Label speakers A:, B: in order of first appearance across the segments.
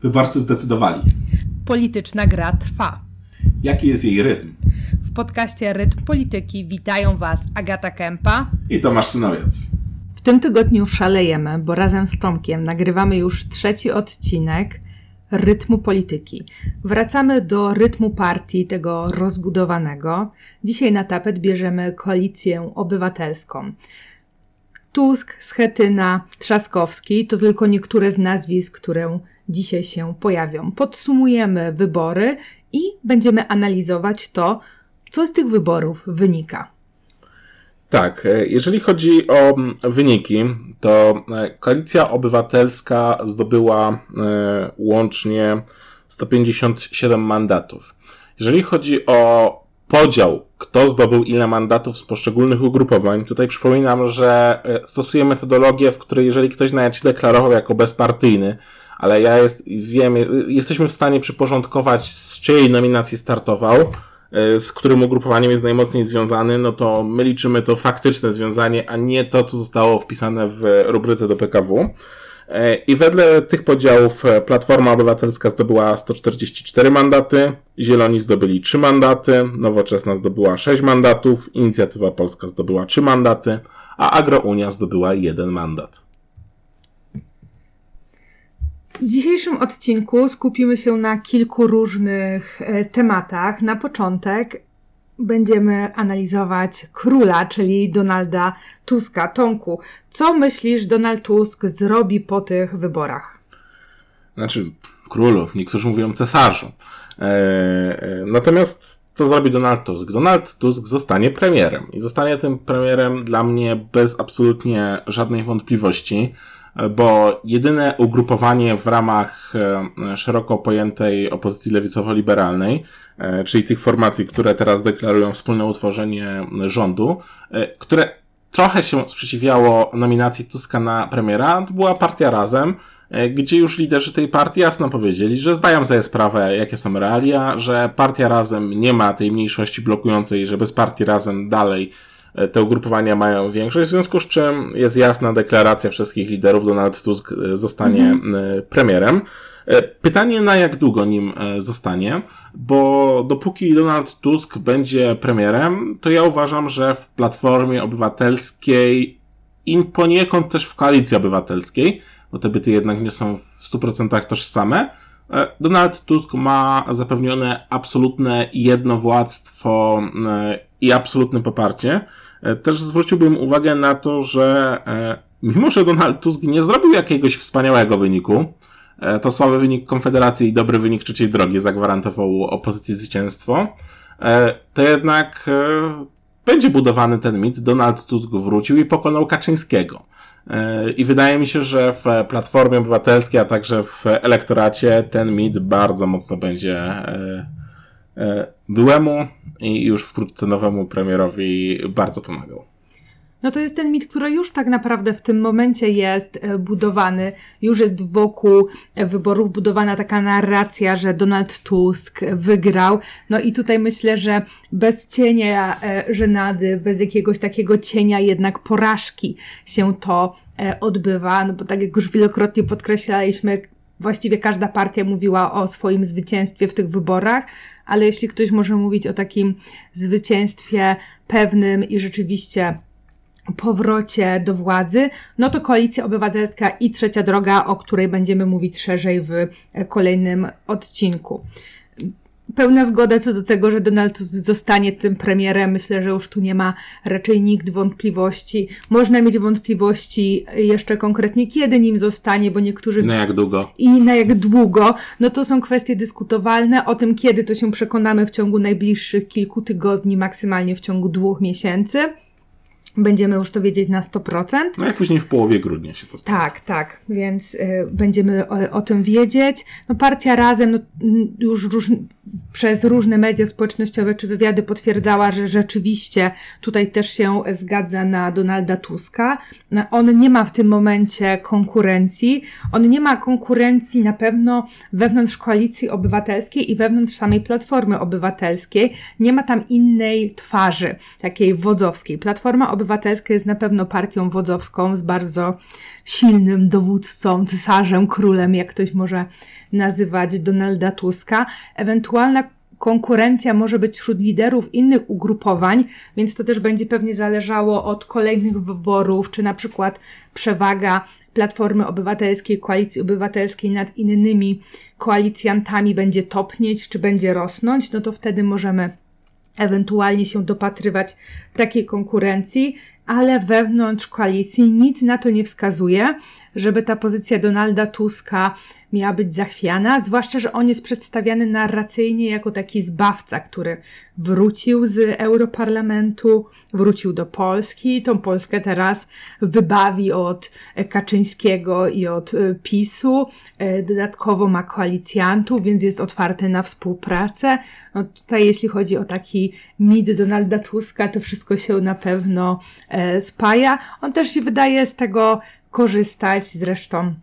A: Wyborcy zdecydowali.
B: Polityczna gra trwa.
A: Jaki jest jej rytm?
B: W podcaście Rytm Polityki witają Was Agata Kępa
A: i Tomasz Synowiec.
B: W tym tygodniu szalejemy, bo razem z Tomkiem nagrywamy już trzeci odcinek rytmu polityki. Wracamy do rytmu partii, tego rozbudowanego. Dzisiaj na tapet bierzemy koalicję obywatelską. Tusk, Schetyna, Trzaskowski to tylko niektóre z nazwisk, które dzisiaj się pojawią. Podsumujemy wybory i będziemy analizować to, co z tych wyborów wynika.
A: Tak, e, jeżeli chodzi o mm, wyniki, to e, Koalicja Obywatelska zdobyła e, łącznie 157 mandatów. Jeżeli chodzi o podział, kto zdobył ile mandatów z poszczególnych ugrupowań, tutaj przypominam, że stosuję metodologię, w której jeżeli ktoś nawet się deklarował jako bezpartyjny, ale ja jest, wiem, jesteśmy w stanie przyporządkować, z czyjej nominacji startował, e, z którym ugrupowaniem jest najmocniej związany, no to my liczymy to faktyczne związanie, a nie to, co zostało wpisane w rubryce do PKW. E, I wedle tych podziałów e, Platforma Obywatelska zdobyła 144 mandaty, Zieloni zdobyli 3 mandaty, Nowoczesna zdobyła 6 mandatów, Inicjatywa Polska zdobyła 3 mandaty, a Agrounia zdobyła 1 mandat.
B: W dzisiejszym odcinku skupimy się na kilku różnych e, tematach. Na początek będziemy analizować króla, czyli Donalda Tuska. Tomku, co myślisz, Donald Tusk zrobi po tych wyborach?
A: Znaczy, królu, niektórzy mówią cesarzu. Eee, natomiast co zrobi Donald Tusk? Donald Tusk zostanie premierem i zostanie tym premierem dla mnie bez absolutnie żadnej wątpliwości bo jedyne ugrupowanie w ramach e, szeroko pojętej opozycji lewicowo-liberalnej, e, czyli tych formacji, które teraz deklarują wspólne utworzenie rządu, e, które trochę się sprzeciwiało nominacji Tuska na premiera, to była partia Razem, gdzie już liderzy tej partii jasno powiedzieli, że zdają sobie sprawę, jakie są realia, że partia Razem nie ma tej mniejszości blokującej, że bez partii Razem dalej te ugrupowania mają większość, w związku z czym jest jasna deklaracja wszystkich liderów, Donald Tusk e, zostanie mm. premierem. Pytanie na jak długo nim zostanie, bo dopóki Donald Tusk będzie premierem, to ja uważam, że w Platformie Obywatelskiej i poniekąd też w Koalicji Obywatelskiej, bo te byty jednak nie są w 100% tożsame, Donald Tusk ma zapewnione absolutne jednowładztwo i absolutne poparcie. E, też zwróciłbym uwagę na to, że e, mimo, że Donald Tusk nie zrobił jakiegoś wspaniałego wyniku, e, to słaby wynik Konfederacji i dobry wynik trzeciej drogi zagwarantował opozycji zwycięstwo, to jednak będzie budowany ten mit. Donald Tusk wrócił i pokonał Kaczyńskiego. I wydaje mi się, że w Platformie Obywatelskiej, a także w elektoracie ten mit bardzo mocno będzie byłemu i już wkrótce nowemu premierowi bardzo pomagał.
B: No to jest ten mit, który już tak naprawdę w tym momencie jest e, budowany. Już jest wokół wyborów budowana taka narracja, że Donald Tusk wygrał. No i tutaj myślę, że bez cienia e, żenady, bez jakiegoś takiego cienia jednak porażki się to odbywa. No bo tak jak już wielokrotnie podkreślaliśmy, właściwie każda partia mówiła o swoim zwycięstwie w tych wyborach, ale jeśli ktoś może mówić o takim zwycięstwie pewnym i rzeczywiście powrocie do władzy, no to Koalicja Obywatelska i Trzecia Droga, o której będziemy mówić szerzej w kolejnym odcinku pełna zgoda co do tego, że Donald zostanie tym premierem. Myślę, że już tu nie ma raczej nikt wątpliwości. Można mieć wątpliwości jeszcze konkretnie, kiedy nim zostanie, bo niektórzy.
A: I na jak długo.
B: I na jak długo. No to są kwestie dyskutowalne. O tym, kiedy to się przekonamy w ciągu najbliższych kilku tygodni, maksymalnie w ciągu dwóch miesięcy. Będziemy już to wiedzieć na 100%.
A: No jak później w połowie grudnia się to
B: stanie. Tak, tak, więc y, będziemy o, o, tym wiedzieć. No partia Razem no, już róż, przez różne media społecznościowe czy wywiady potwierdzała, że rzeczywiście tutaj też się zgadza na Donalda Tuska. No, on nie ma w tym momencie konkurencji. On nie ma konkurencji na pewno wewnątrz koalicji obywatelskiej i wewnątrz samej Platformy Obywatelskiej. Nie ma tam innej twarzy, takiej wodzowskiej. Platforma Obywatelska Obywatelska jest na pewno partią wodzowską z bardzo silnym dowódcą, cesarzem, królem, jak ktoś może nazywać Donalda Tuska. Ewentualna konkurencja może być wśród liderów innych ugrupowań, więc to też będzie pewnie zależało od kolejnych wyborów, czy na przykład przewaga Platformy Obywatelskiej, Koalicji Obywatelskiej nad innymi koalicjantami będzie topnieć, czy będzie rosnąć, no to wtedy możemy ewentualnie się dopatrywać takiej konkurencji, ale wewnątrz koalicji nic na to nie wskazuje, żeby ta pozycja Donalda Tuska miała być zachwiana, zwłaszcza, że on jest przedstawiany narracyjnie jako taki zbawca, który wrócił z Europarlamentu, wrócił do Polski, tą Polskę teraz wybawi od Kaczyńskiego i od e, PiSu, e, dodatkowo ma koalicjantów, więc jest otwarty na współpracę. No tutaj jeśli chodzi o taki mit Donalda Tuska, to wszystko się na pewno e, spaja. On też się wydaje z tego korzystać, zresztą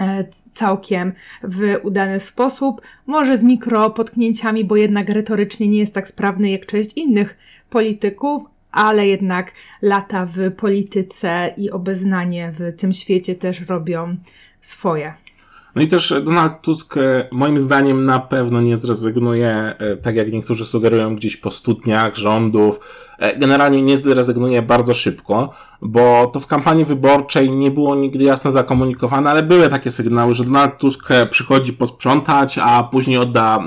B: E, całkiem w udany sposób, może z mikropotknięciami, bo jednak retorycznie nie jest tak sprawny jak część innych polityków, ale jednak lata w polityce i obeznanie w tym świecie też robią swoje.
A: No i też Donald Tusk e, moim zdaniem na pewno nie zrezygnuje, e, tak jak niektórzy sugerują gdzieś po studniach rządów, generalnie nie zrezygnuje bardzo szybko, bo to w kampanii wyborczej nie było nigdy jasno zakomunikowane, ale były takie sygnały, że Donald Tusk e, przychodzi posprzątać, a później odda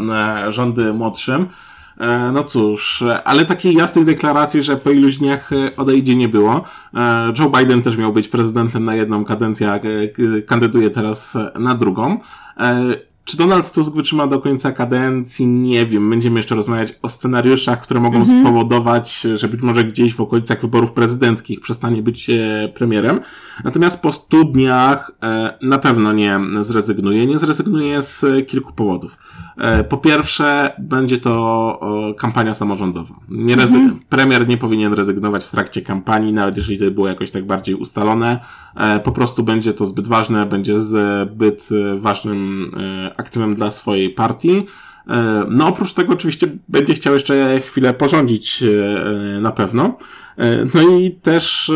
A: e, rządy młodszym. No cóż, ale takiej jasnej deklaracji, że po iluś dniach odejdzie nie było. Joe Biden też miał być prezydentem na jedną kadencję, a kandyduje teraz na drugą. Czy Donald Tusk wytrzyma do końca kadencji? Nie wiem. Będziemy jeszcze rozmawiać o scenariuszach, które mogą -hmm. spowodować, że być może gdzieś w okolicach wyborów prezydenckich przestanie być e, premierem. Natomiast po stu dniach e, na pewno nie zrezygnuje. Nie zrezygnuje z kilku powodów. E, po pierwsze, będzie to kampania samorządowa. Nie rezy- mm -hmm. Premier nie powinien rezygnować w trakcie kampanii, nawet jeżeli to było jakoś tak bardziej ustalone. Po prostu będzie to zbyt ważne, będzie zbyt ważnym aktywem dla swojej partii. E, no oprócz tego oczywiście będzie chciał jeszcze chwilę porządzić e, na pewno. E, no i też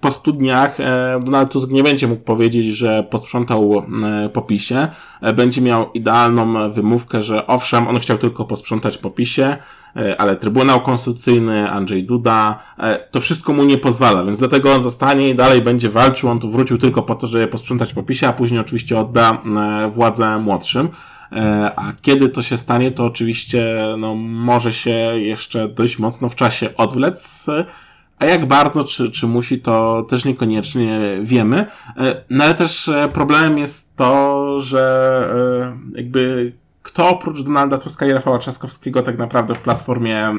A: po stu dniach Donald Tusk nie będzie mógł powiedzieć, że posprzątał po PiSie. Będzie miał idealną wymówkę, że owszem, on chciał tylko posprzątać po PiSie, ale Trybunał Konstytucyjny, Andrzej Duda, to wszystko mu nie pozwala, więc dlatego on zostanie i dalej będzie walczył. On tu wrócił tylko po to, żeby posprzątać po PiSie, a później oczywiście odda władzę młodszym. E, a kiedy to się stanie, to oczywiście no, może się jeszcze dość mocno w czasie odwlec. A jak bardzo, czy, czy musi, to też niekoniecznie wiemy. E, no ale też e, problemem jest to, że jakby kto oprócz Donalda Tuska i Rafała Trzaskowskiego tak naprawdę w Platformie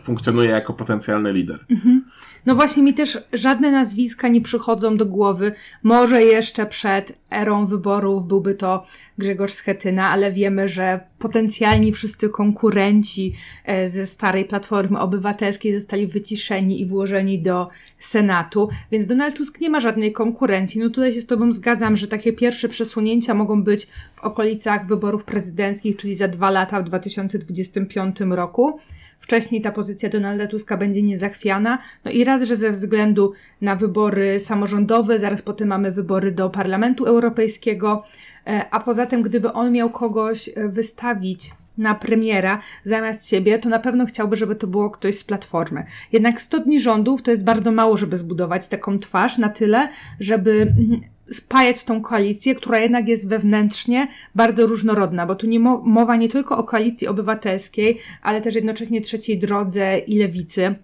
A: funkcjonuje jako potencjalny lider. Mhm.
B: No właśnie mi też żadne nazwiska nie przychodzą do głowy. Może jeszcze przed erą wyborów byłby to Grzegorz Schetyna, ale wiemy, że potencjalni wszyscy konkurenci e, ze starej Platformy Obywatelskiej zostali wyciszeni i włożeni do Senatu, więc Donald Tusk nie ma żadnej konkurencji. No tutaj się z Tobą zgadzam, że takie pierwsze przesunięcia mogą być w okolicach wyborów prezydenckich, czyli za dwa lata w 2025 roku. Wcześniej ta pozycja Donalda Tuska będzie niezachwiana. No i raz, że ze względu na wybory samorządowe, zaraz potem mamy wybory do Parlamentu Europejskiego, e, a poza tym, gdyby on miał kogoś e, wystawić na premiera zamiast siebie, to na pewno chciałby, żeby to było ktoś z platformy. Jednak 100 dni rządów to jest bardzo mało, żeby zbudować taką twarz na tyle, żeby mm, spajać tą koalicję, która jednak jest wewnętrznie bardzo różnorodna, bo tu nie mowa nie tylko o koalicji obywatelskiej, ale też jednocześnie trzeciej drodze i lewicy.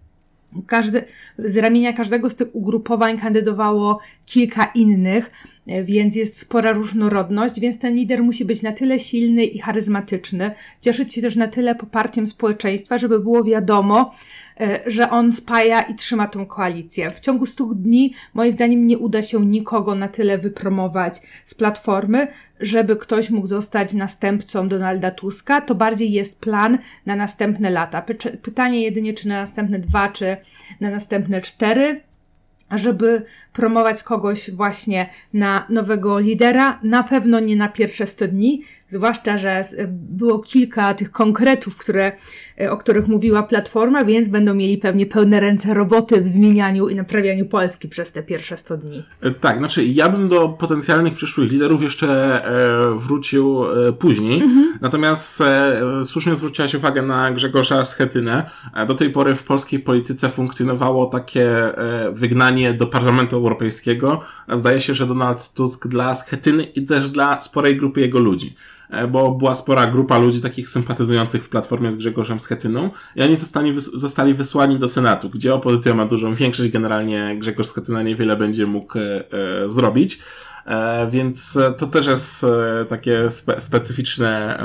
B: Z ramienia każdego z tych ugrupowań kandydowało kilka innych, więc jest spora różnorodność, więc ten lider musi być na tyle silny i charyzmatyczny, cieszyć się też na tyle poparciem społeczeństwa, żeby było wiadomo, e, że on spaja i trzyma tą koalicję. W ciągu 100 dni, moim zdaniem, nie uda się nikogo na tyle wypromować z platformy, żeby ktoś mógł zostać następcą Donalda Tuska. To bardziej jest plan na następne lata. Pytanie jedynie, czy na następne dwa, czy na następne cztery żeby promować kogoś właśnie na nowego lidera. Na pewno nie na pierwsze 100 dni, zwłaszcza, że było kilka tych konkretów, które, e, o których mówiła Platforma, więc będą mieli pewnie pełne ręce roboty w zmienianiu i naprawianiu Polski przez te pierwsze 100 dni.
A: E, tak, znaczy ja bym do potencjalnych przyszłych liderów jeszcze e, wrócił później, mhm. natomiast słusznie zwróciłaś uwagę na Grzegorza Schetynę. Do tej pory w polskiej polityce funkcjonowało takie wygnanie do Parlamentu Europejskiego. Zdaje się, że Donald Tusk dla Schetyny i też dla sporej grupy jego ludzi. E, bo była spora grupa ludzi takich sympatyzujących w Platformie z Grzegorzem Schetyną i oni zostali, zostali wysłani do Senatu, gdzie opozycja ma dużą większość, generalnie Grzegorz Schetyna niewiele będzie mógł e, e zrobić. Więc to też jest takie spe, specyficzne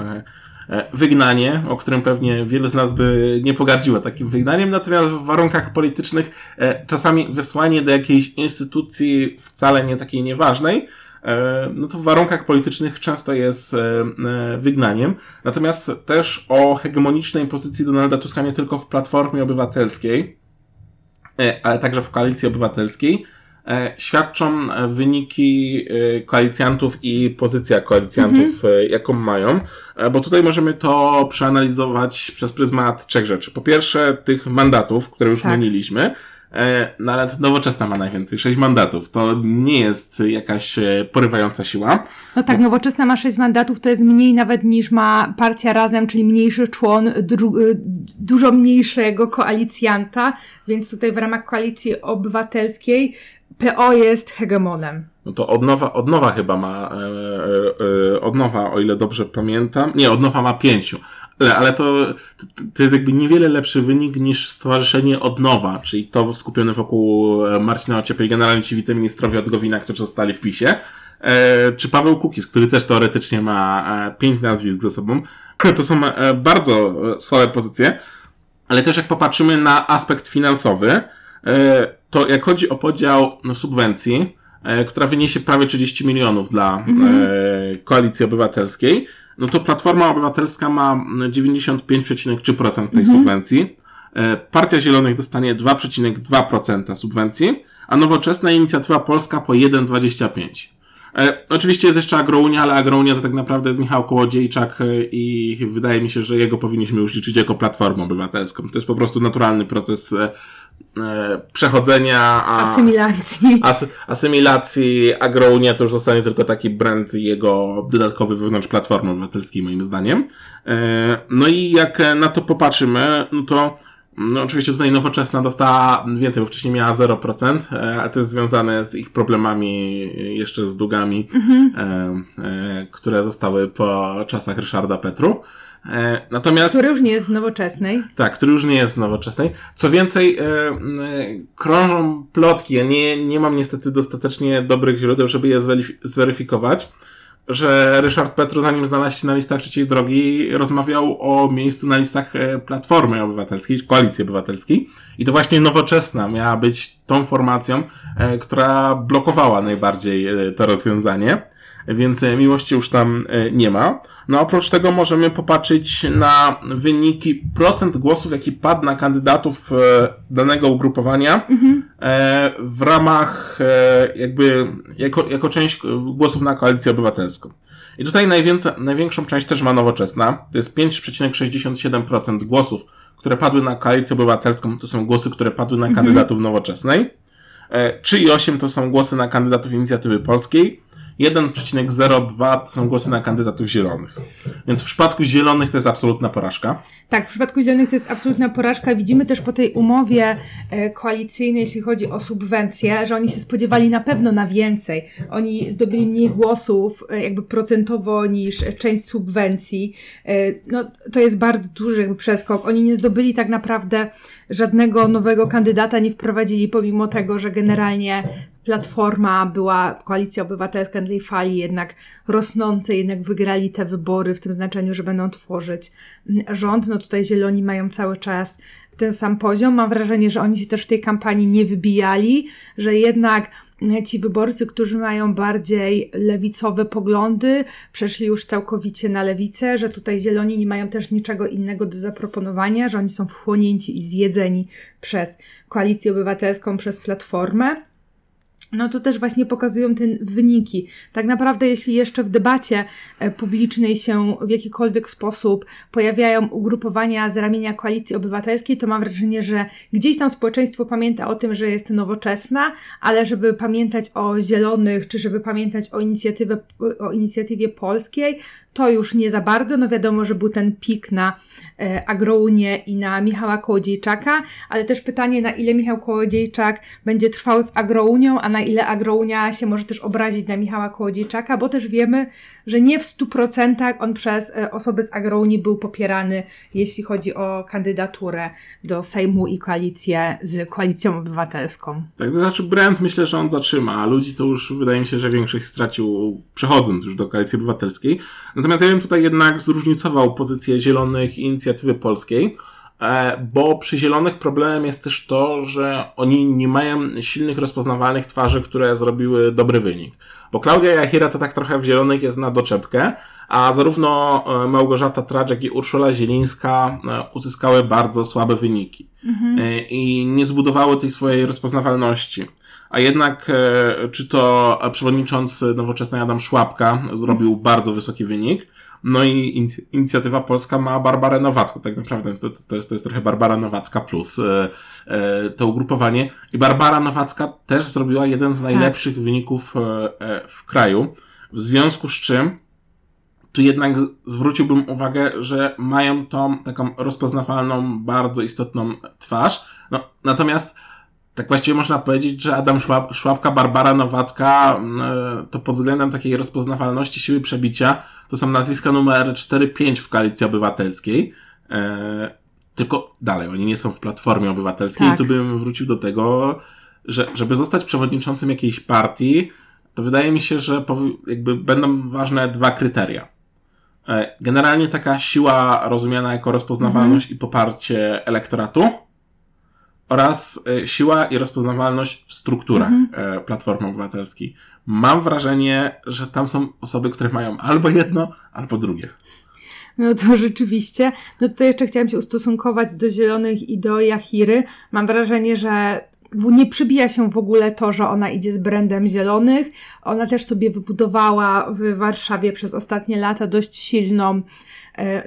A: wygnanie, o którym pewnie wielu z nas by nie pogardziło takim wygnaniem, natomiast w warunkach politycznych czasami wysłanie do jakiejś instytucji wcale nie takiej nieważnej, no to w warunkach politycznych często jest e, e, wygnaniem. Natomiast też o hegemonicznej pozycji Donalda Tuska nie tylko w Platformie Obywatelskiej, ale także w Koalicji Obywatelskiej, świadczą wyniki koalicjantów i pozycja koalicjantów, mhm. jaką mają, bo tutaj możemy to przeanalizować przez pryzmat trzech rzeczy. Po pierwsze, tych mandatów, które już tak. E, no ale nowoczesna ma najwięcej, sześć mandatów. To nie jest jakaś e, porywająca siła.
B: No tak, nowoczesna ma sześć mandatów, to jest mniej nawet niż ma partia razem, czyli mniejszy człon, dużo mniejszego koalicjanta, więc tutaj w ramach koalicji obywatelskiej PO jest hegemonem.
A: No to odnowa, odnowa chyba ma, e, e, odnowa, o ile dobrze pamiętam. Nie, odnowa ma pięciu. Ale, ale to, to jest jakby niewiele lepszy wynik niż Stowarzyszenie Odnowa, czyli to skupione wokół e, Marcina Ociepy i generalnie ci wiceministrowie od Gowina, którzy zostali w PiSie. E, czy Paweł Kukis, który też teoretycznie ma e, pięć nazwisk ze sobą. To są bardzo słabe pozycje, ale też jak popatrzymy na aspekt finansowy, to jak chodzi o podział no, subwencji, która wyniesie prawie 30 milionów dla mhm. Koalicji Obywatelskiej, no to Platforma Obywatelska ma 95,3% tej mhm. subwencji. E, Partia Zielonych dostanie 2,2% subwencji, a nowoczesna inicjatywa polska po 1,25%. E, oczywiście jest jeszcze Agrounia, ale Agrounia to tak naprawdę jest Michał Kołodziejczak e, i wydaje mi się, że jego powinniśmy już liczyć jako Platformę Obywatelską. To jest po prostu naturalny proces e, e przechodzenia.
B: A, asymilacji.
A: As, asymilacji. Agrounia to już zostanie tylko taki brand jego dodatkowy wewnątrz Platformy Obywatelskiej moim zdaniem. E, no i jak na to popatrzymy, no to no oczywiście tutaj nowoczesna dostała więcej, bo wcześniej miała 0%, e, a to jest związane z ich problemami jeszcze z długami, mhm. e, e, które zostały po czasach Ryszarda Petru.
B: Natomiast... Który już nie jest w nowoczesnej.
A: Tak, który już nie jest w nowoczesnej. Co więcej, krążą plotki, ja nie, nie mam niestety dostatecznie dobrych źródeł, żeby je zweryfikować, że Ryszard Petru, zanim znalazł się na listach trzeciej drogi, rozmawiał o miejscu na listach e, Platformy Obywatelskiej, Koalicji Obywatelskiej. I to właśnie nowoczesna miała być tą formacją, e, która blokowała najbardziej e, to rozwiązanie więc miłości już tam nie ma. No oprócz tego możemy popatrzeć na wyniki procent głosów, jaki padł na kandydatów danego ugrupowania mhm. W ramach jakby jako, jako część głosów na koalicję obywatelską. I tutaj największą część też ma nowoczesna. To jest 5,67% głosów, które padły na koalicję obywatelską. To są głosy, które padły na mhm. kandydatów nowoczesnej. 3,8 to są głosy na kandydatów inicjatywy polskiej. 1,02 to są głosy na kandydatów zielonych. Więc w przypadku zielonych to jest absolutna porażka.
B: Tak, w przypadku zielonych to jest absolutna porażka. Widzimy też po tej umowie e, koalicyjnej, jeśli chodzi o subwencje, że oni się spodziewali na pewno na więcej. Oni zdobyli mniej głosów, e, jakby procentowo, niż część subwencji. E, no, to jest bardzo duży przeskok. Oni nie zdobyli tak naprawdę żadnego nowego kandydata, nie wprowadzili, pomimo tego, że generalnie Platforma była, Koalicja Obywatelska na tej fali jednak rosnącej, jednak wygrali te wybory w tym znaczeniu, że będą tworzyć rząd. No tutaj Zieloni mają cały czas ten sam poziom. Mam wrażenie, że oni się też w tej kampanii nie wybijali, że jednak ci wyborcy, którzy mają bardziej lewicowe poglądy, przeszli już całkowicie na lewicę, że tutaj zieloni nie mają też niczego innego do zaproponowania, że oni są wchłonięci i zjedzeni przez koalicję obywatelską, przez platformę. No to też właśnie pokazują te wyniki. Tak naprawdę, jeśli jeszcze w debacie e, publicznej się w jakikolwiek sposób pojawiają ugrupowania z ramienia koalicji obywatelskiej, to mam wrażenie, że gdzieś tam społeczeństwo pamięta o tym, że jest nowoczesna, ale żeby pamiętać o zielonych, czy żeby pamiętać o, inicjatywie, o inicjatywie polskiej, to już nie za bardzo. No wiadomo, że był ten pik na e, Agrounię i na Michała Kołodziejczaka, ale też pytanie, na ile Michał Kołodziejczak będzie trwał z Agrounią, a na ile Agrounia się może też obrazić na Michała Kołodziejczaka, bo też wiemy, że nie w stu procentach on przez e, osoby z Agrounii był popierany, jeśli chodzi o kandydaturę do Sejmu i koalicję z Koalicją Obywatelską.
A: Tak, to znaczy Brand myślę, że on zatrzyma, a ludzi to już wydaje mi się, że większość stracił przechodząc już do Koalicji Obywatelskiej. Natomiast ja bym tutaj jednak zróżnicował pozycję Zielonych i Inicjatywy Polskiej, e, bo przy Zielonych problemem jest też to, że oni nie mają silnych, rozpoznawalnych twarzy, które zrobiły dobry wynik. Bo Klaudia Jachira to tak trochę w Zielonych jest na doczepkę, a zarówno e, Małgorzata Traczek i Urszula Zielińska e, uzyskały bardzo słabe wyniki. Mhm. I nie zbudowały tej swojej rozpoznawalności. A jednak, czy to przewodniczący nowoczesnej Adam Szłapka zrobił bardzo wysoki wynik, no i inicjatywa polska ma Barbarę Nowacką. Tak naprawdę to, to, jest, to jest trochę Barbara Nowacka plus e, e, to ugrupowanie. I Barbara Nowacka też zrobiła jeden z tak. najlepszych tak. wyników e, e, w kraju. W związku z czym tu jednak zwróciłbym uwagę, że mają tą taką rozpoznawalną, bardzo istotną twarz. No, natomiast tak właściwie można powiedzieć, że Adam Szłap, Szłapka, Barbara Nowacka e, to pod względem takiej rozpoznawalności siły przebicia to są nazwiska numer 4-5 w koalicji obywatelskiej. E, tylko dalej, oni nie są w platformie obywatelskiej. Tak. I tu bym wrócił do tego, że żeby zostać przewodniczącym jakiejś partii, to wydaje mi się, że jakby będą ważne dwa kryteria. E, generalnie taka siła rozumiana jako rozpoznawalność mhm. i poparcie elektoratu oraz e, siła i rozpoznawalność w strukturach mhm. E, Platformy Obywatelskiej. Mam wrażenie, że tam są osoby, które mają albo jedno, albo drugie.
B: No to rzeczywiście. No tutaj jeszcze chciałam się ustosunkować do Zielonych i do Jachiry. Mam wrażenie, że nie przybija się w ogóle to, że ona idzie z brandem zielonych. Ona też sobie wybudowała w Warszawie przez ostatnie lata dość silną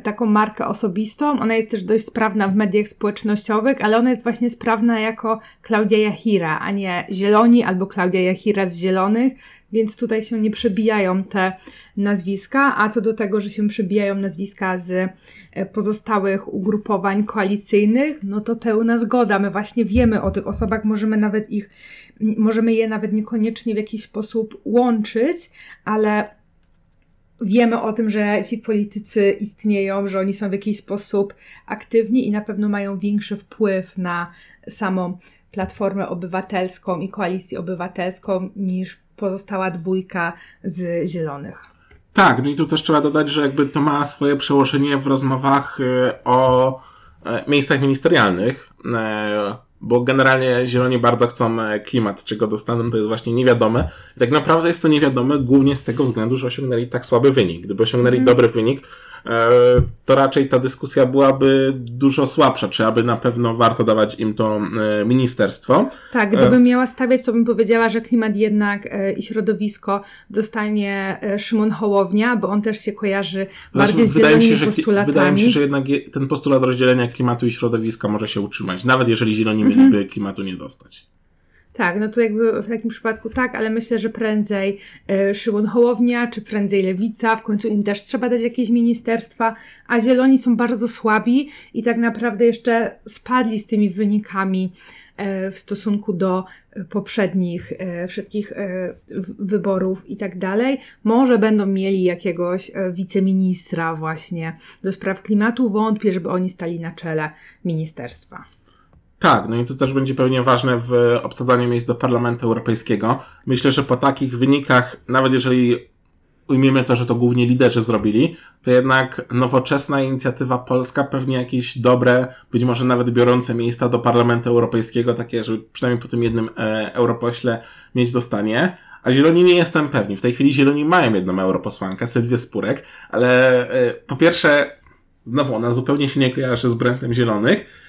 B: taką markę osobistą. Ona jest też dość sprawna w mediach społecznościowych, ale ona jest właśnie sprawna jako Klaudia Jachira, a nie Zieloni albo Klaudia Jachira z Zielonych, więc tutaj się nie przebijają te nazwiska, a co do tego, że się przebijają nazwiska z e, pozostałych ugrupowań koalicyjnych, no to pełna zgoda. My właśnie wiemy o tych osobach, możemy nawet ich, możemy je nawet niekoniecznie w jakiś sposób łączyć, ale wiemy o tym, że ci politycy istnieją, że oni są w jakiś sposób aktywni i na pewno mają większy wpływ na samą Platformę Obywatelską i Koalicję Obywatelską niż pozostała dwójka z Zielonych.
A: Tak, no i tu też trzeba dodać, że jakby to ma swoje przełożenie w rozmowach y, o e, miejscach ministerialnych e, bo generalnie zieloni bardzo chcą e, klimat, czego dostaną, to jest właśnie niewiadome. I tak naprawdę jest to niewiadome głównie z tego względu, że osiągnęli tak słaby wynik. Gdyby osiągnęli mm. dobry wynik, to raczej ta dyskusja byłaby dużo słabsza, czy aby na pewno warto dawać im to e, ministerstwo.
B: Tak, gdybym miała stawiać, to bym powiedziała, że klimat jednak e, i środowisko dostanie Szymon Hołownia, bo on też się kojarzy znaczy, bardziej z zielonymi się, że, postulatami.
A: Wydaje mi się, że jednak ten postulat rozdzielenia klimatu i środowiska może się utrzymać, nawet jeżeli zieloni mhm. mieliby klimatu nie dostać.
B: Tak, no to jakby w takim przypadku tak, ale myślę, że prędzej y, Szymon Hołownia, czy prędzej Lewica, w końcu im też trzeba dać jakieś ministerstwa, a Zieloni są bardzo słabi i tak naprawdę jeszcze spadli z tymi wynikami y, w stosunku do poprzednich y, wszystkich wyborów i tak dalej. Może będą mieli jakiegoś wiceministra właśnie do spraw klimatu. Wątpię, żeby oni stali na czele ministerstwa.
A: Tak, no i to też będzie pewnie ważne w obsadzaniu miejsc do Parlamentu Europejskiego. Myślę, że po takich wynikach, nawet jeżeli ujmiemy to, że to głównie liderzy zrobili, to jednak nowoczesna inicjatywa polska pewnie jakieś dobre, być może nawet biorące miejsca do Parlamentu Europejskiego, takie, żeby przynajmniej po tym jednym e, europośle mieć dostanie. A Zieloni nie jestem pewni. W tej chwili Zieloni mają jedną europosłankę, Sylwię Spurek, ale e, po pierwsze, znowu ona zupełnie się nie kojarzy z Brentem Zielonych,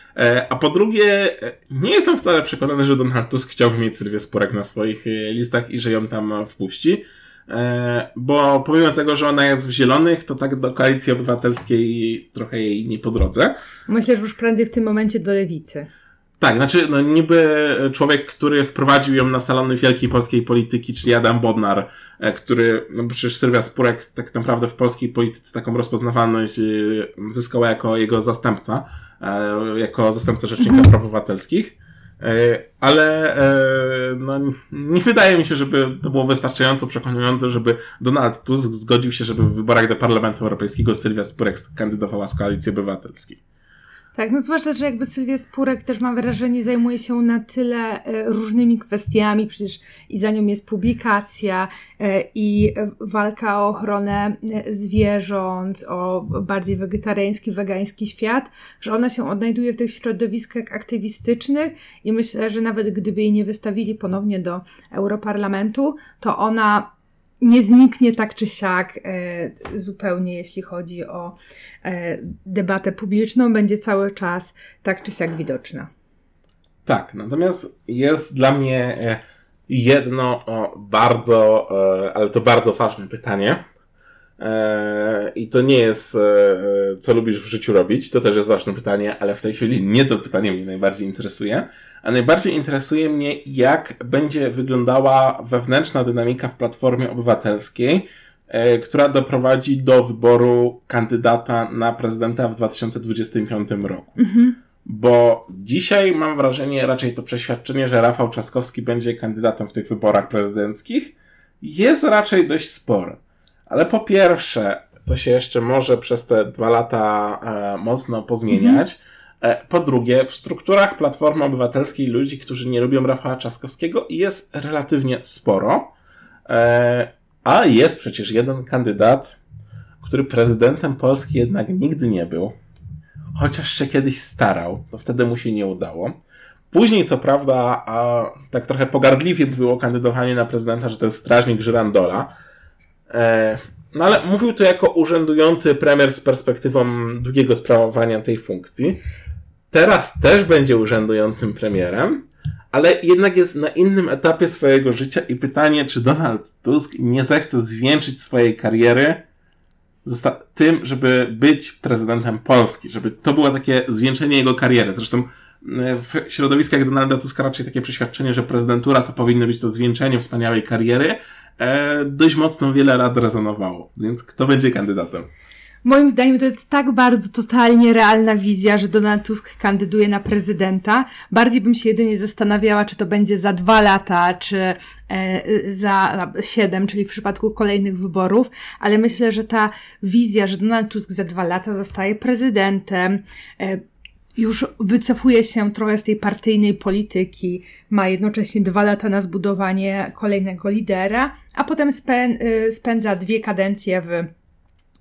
A: A po drugie, nie jestem wcale przekonany, że Donald Tusk chciałby mieć Sylwię Spurek na swoich listach i że ją tam wpuści. Bo pomimo tego, że ona jest w zielonych, to tak do koalicji obywatelskiej trochę jej nie po drodze.
B: Myślę, że już prędzej w tym momencie do lewicy.
A: Tak, znaczy, no niby człowiek, który wprowadził ją na salony wielkiej polskiej polityki, czyli Adam Bodnar, e, który, no przecież Sylwia Spurek tak naprawdę w polskiej polityce taką rozpoznawalność e, zyskała jako jego zastępca, e, jako zastępca Rzecznika. Praw Obywatelskich. Ale no, nie wydaje mi się, żeby to było wystarczająco przekonujące, żeby Donald Tusk zgodził się, żeby w wyborach do Parlamentu Europejskiego Sylwia Spurek kandydowała z Koalicji Obywatelskiej.
B: Tak, no zwłaszcza, że jakby Sylwia Spurek też mam wrażenie zajmuje się na tyle e, różnymi kwestiami, przecież i za nią jest publikacja e, i walka o ochronę e, zwierząt, o bardziej wegetariański, wegański świat, że ona się odnajduje w tych środowiskach aktywistycznych i myślę, że nawet gdyby jej nie wystawili ponownie do Europarlamentu, to ona nie zniknie tak czy siak e, zupełnie, jeśli chodzi o e, debatę publiczną, będzie cały czas tak czy siak widoczna.
A: Tak, natomiast jest dla mnie e, jedno bardzo, e, ale to bardzo ważne pytanie. E, I to nie jest, e, co lubisz w życiu robić. To też jest ważne pytanie, ale w tej chwili nie to pytanie mnie najbardziej interesuje. A najbardziej interesuje mnie, jak będzie wyglądała wewnętrzna dynamika w Platformie Obywatelskiej, e, która doprowadzi do wyboru kandydata na prezydenta w 2025 roku. Mhm. Bo dzisiaj mam wrażenie, raczej to przeświadczenie, że Rafał Trzaskowski będzie kandydatem w tych wyborach prezydenckich, jest raczej dość spore. Ale po pierwsze, to się jeszcze może przez te dwa lata e, mocno pozmieniać. E, po drugie, w strukturach Platformy Obywatelskiej ludzi, którzy nie lubią Rafała Trzaskowskiego jest relatywnie sporo. E, a jest przecież jeden kandydat, który prezydentem Polski jednak nigdy nie był. Chociaż się kiedyś starał, to wtedy mu się nie udało. Później, co prawda, a tak trochę pogardliwie było kandydowanie na prezydenta, że to jest strażnik Żyrandola. E, no ale mówił to jako urzędujący premier z perspektywą długiego sprawowania tej funkcji teraz też będzie urzędującym premierem, ale jednak jest na innym etapie swojego życia i pytanie, czy Donald Tusk nie zechce zwieńczyć swojej kariery tym, żeby być prezydentem Polski, żeby to było takie zwieńczenie jego kariery. Zresztą e, w środowiskach Donalda Tuska raczej takie przeświadczenie, że prezydentura to powinno być to zwieńczenie wspaniałej kariery, e, dość mocno wiele lat rezonowało. Więc kto będzie kandydatem?
B: Moim zdaniem to jest tak bardzo totalnie realna wizja, że Donald Tusk kandyduje na prezydenta. Bardziej bym się jedynie zastanawiała, czy to będzie za dwa lata, czy e, za siedem, czyli w przypadku kolejnych wyborów, ale myślę, że ta wizja, że Donald Tusk za dwa lata zostaje prezydentem, e, już wycofuje się trochę z tej partyjnej polityki, ma jednocześnie dwa lata na zbudowanie kolejnego lidera, a potem e, spędza dwie kadencje w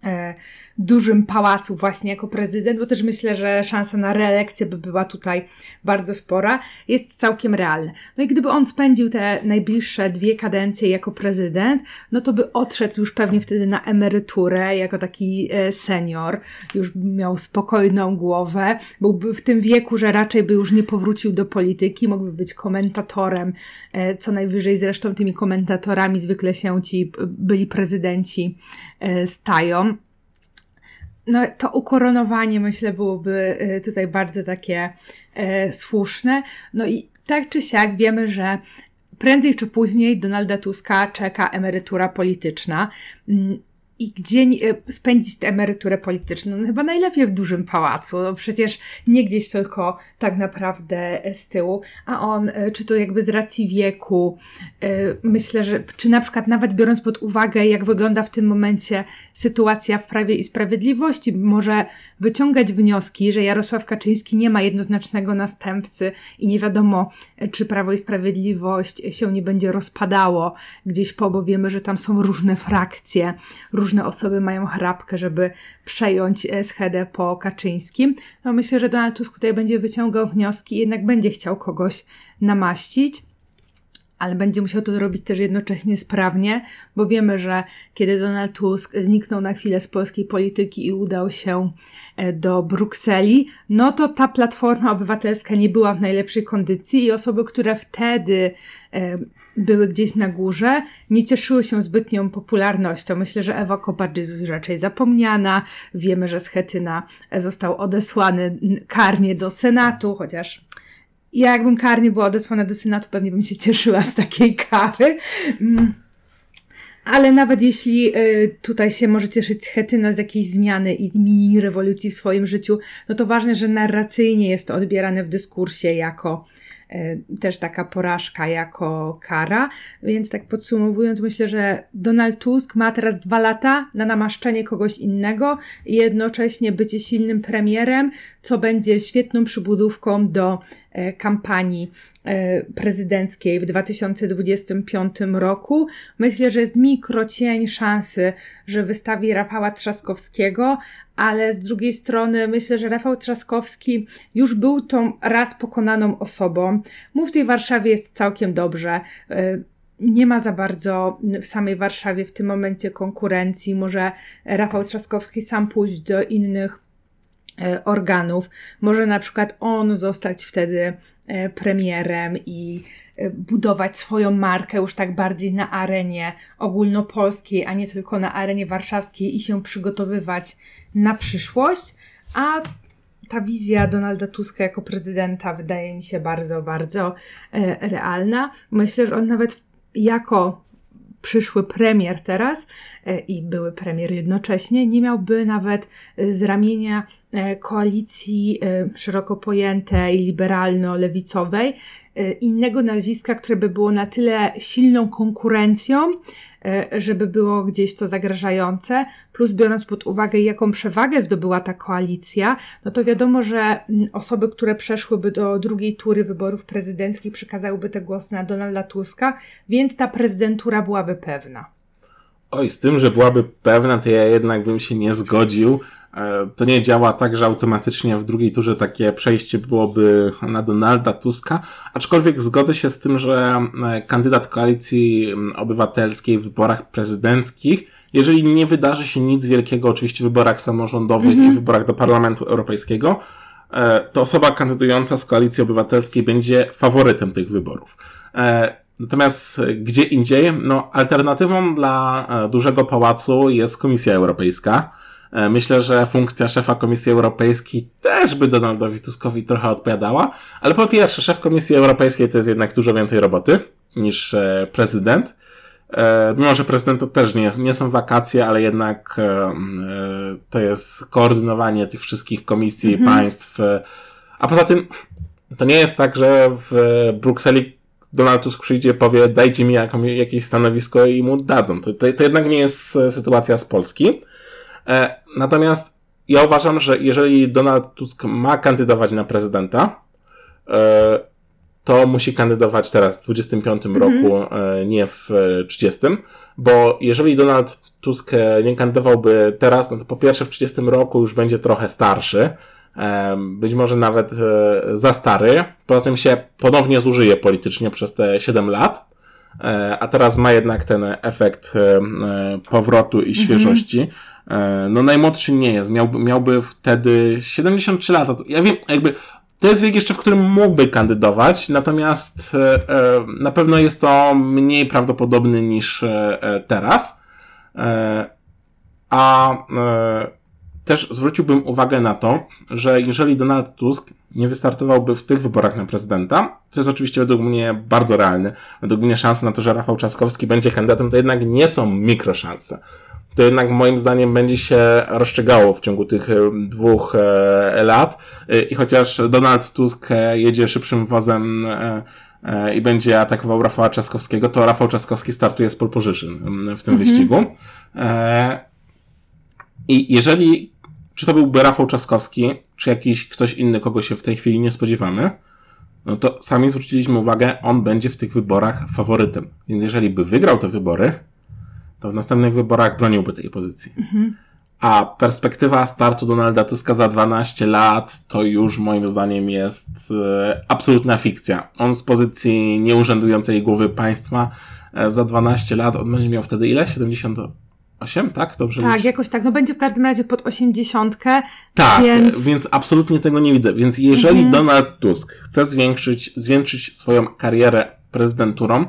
B: e, dużym pałacu właśnie jako prezydent, bo też myślę, że szansa na reelekcję by była tutaj bardzo spora, jest całkiem realna. No i gdyby on spędził te najbliższe dwie kadencje jako prezydent, no to by odszedł już pewnie wtedy na emeryturę jako taki e, senior, już miał spokojną głowę, byłby w tym wieku, że raczej by już nie powrócił do polityki, mógłby być komentatorem, e, co najwyżej zresztą tymi komentatorami zwykle się ci byli prezydenci e, stają no, to ukoronowanie myślę byłoby y, tutaj bardzo takie e, słuszne. No i tak czy siak wiemy, że prędzej czy później Donalda Tuska czeka emerytura polityczna. I gdzie e, spędzić tę emeryturę polityczną? No, chyba najlepiej w dużym pałacu, no przecież nie gdzieś tylko tak naprawdę z tyłu, a on, e, czy to jakby z racji wieku, e, myślę, że, czy na przykład nawet biorąc pod uwagę, jak wygląda w tym momencie sytuacja w Prawie i Sprawiedliwości, może wyciągać wnioski, że Jarosław Kaczyński nie ma jednoznacznego następcy i nie wiadomo, czy Prawo i Sprawiedliwość się nie będzie rozpadało gdzieś po, bo wiemy, że tam są różne frakcje, różne różne osoby mają chrapkę, żeby przejąć e, schedę po Kaczyńskim. No myślę, że Donald Tusk tutaj będzie wyciągał wnioski i jednak będzie chciał kogoś namaścić. ale będzie musiał to zrobić też jednocześnie sprawnie, bo wiemy, że kiedy Donald Tusk zniknął na chwilę z polskiej polityki i udał się e, do Brukseli, no to ta platforma obywatelska nie była w najlepszej kondycji i osoby, które wtedy e, były gdzieś na górze, nie cieszyły się zbytnią popularnością. Myślę, że Ewa Kopacz jest raczej zapomniana. Wiemy, że Schetyna został odesłany karnie do Senatu, chociaż ja jakbym karnie była odesłana do Senatu, pewnie bym się cieszyła z takiej kary. Mm. Ale nawet jeśli y, tutaj się może cieszyć Chetyna z jakiejś zmiany i mini rewolucji w swoim życiu, no to ważne, że narracyjnie jest to odbierane w dyskursie jako też taka porażka, jako kara. Więc tak podsumowując, myślę, że Donald Tusk ma teraz dwa lata na namaszczenie kogoś innego i jednocześnie bycie silnym premierem, co będzie świetną przybudówką do E, kampanii e, prezydenckiej w 2025 roku. Myślę, że jest mikrocień szansy, że wystawi Rafała Trzaskowskiego, ale z drugiej strony myślę, że Rafał Trzaskowski już był tą raz pokonaną osobą. Mu w tej Warszawie jest całkiem dobrze e, nie ma za bardzo w samej Warszawie w tym momencie konkurencji. Może Rafał Trzaskowski sam pójść do innych E, organów. Może na przykład on zostać wtedy e, premierem i budować swoją markę już tak bardziej na arenie ogólnopolskiej, a nie tylko na arenie warszawskiej i się przygotowywać na przyszłość. A ta wizja Donalda Tuska jako prezydenta wydaje mi się bardzo, bardzo realna. Myślę, że on nawet jako przyszły premier teraz e, i były premier jednocześnie, nie miałby nawet e, z ramienia e, koalicji szeroko pojętej, liberalno-lewicowej, innego nazwiska, które by było na tyle silną konkurencją, E, żeby było gdzieś to zagrażające, plus biorąc pod uwagę, jaką przewagę zdobyła ta koalicja, no to wiadomo, że osoby, które przeszłyby do drugiej tury wyborów prezydenckich, przekazałyby te głosy na Donalda Tuska, więc ta prezydentura byłaby pewna.
A: Oj, z tym, że byłaby pewna, to ja jednak bym się nie zgodził. E, to nie działa tak, że automatycznie w drugiej turze takie przejście byłoby na Donalda Tuska, aczkolwiek zgodzę się z tym, że e, kandydat koalicji obywatelskiej w wyborach prezydenckich, jeżeli nie wydarzy się nic wielkiego, oczywiście w wyborach samorządowych -hmm. i wyborach do Parlamentu Europejskiego, e, to osoba kandydująca z koalicji obywatelskiej będzie faworytem tych wyborów. Natomiast gdzie indziej, no, alternatywą dla dużego pałacu jest Komisja Europejska. E, myślę, że funkcja szefa Komisji Europejskiej też by Donaldowi Tuskowi trochę odpowiadała, ale po pierwsze, szef Komisji Europejskiej to jest jednak dużo więcej roboty niż e, prezydent. E, mimo, że prezydent to też nie, nie są wakacje, ale jednak to jest koordynowanie tych wszystkich komisji, mhm. państw. A poza tym, to nie jest tak, że w Brukseli Donald Tusk przyjdzie, powie, dajcie mi jakieś stanowisko i mu dadzą. To, to, to jednak nie jest sytuacja z Polski. E, natomiast ja uważam, że jeżeli Donald Tusk ma kandydować na prezydenta, e, to musi kandydować teraz w 25 mhm. roku, e, nie w 30, bo jeżeli Donald Tusk nie kandydowałby teraz, no to po pierwsze w 30 roku już będzie trochę starszy, być może nawet za stary, poza tym się ponownie zużyje politycznie przez te 7 lat, a teraz ma jednak ten efekt powrotu i mhm. świeżości. Mhm. E, no najmłodszy nie jest, miałby, miałby wtedy 73 lata. Ja wiem, jakby to jest wiek jeszcze, w którym mógłby kandydować, natomiast e, e, na pewno jest to mniej prawdopodobny niż teraz. A też zwróciłbym uwagę na to, że jeżeli Donald Tusk nie wystartowałby w tych wyborach na prezydenta, co jest oczywiście według mnie bardzo realne, według mnie szanse na to, że Rafał Trzaskowski będzie kandydatem, to jednak nie są mikroszanse to jednak moim zdaniem będzie się rozstrzygało w ciągu tych e, dwóch e, lat. E, I chociaż Donald Tusk jedzie szybszym wozem i będzie atakował Rafała Trzaskowskiego, to Rafał Trzaskowski startuje z pole position w tym mhm. wyścigu. I jeżeli, czy to byłby Rafał Trzaskowski, czy jakiś ktoś inny, kogo się w tej chwili nie spodziewamy, no to sami zwróciliśmy uwagę, on będzie w tych wyborach faworytem. Więc jeżeli by wygrał te wybory, to w następnych wyborach broniłby tej pozycji. Mhm. A perspektywa startu Donalda Tuska za 12 lat to już moim zdaniem jest e, absolutna fikcja. On z pozycji nieurzędującej głowy państwa e, za 12 lat, on będzie miał wtedy ile? 78, tak? Dobrze
B: Tak, jakoś tak. No będzie w każdym razie pod 80.
A: Tak,
B: więc...
A: więc absolutnie tego nie widzę. Więc jeżeli
B: Mhm.
A: Donald Tusk chce zwiększyć, zwiększyć swoją karierę prezydenturą,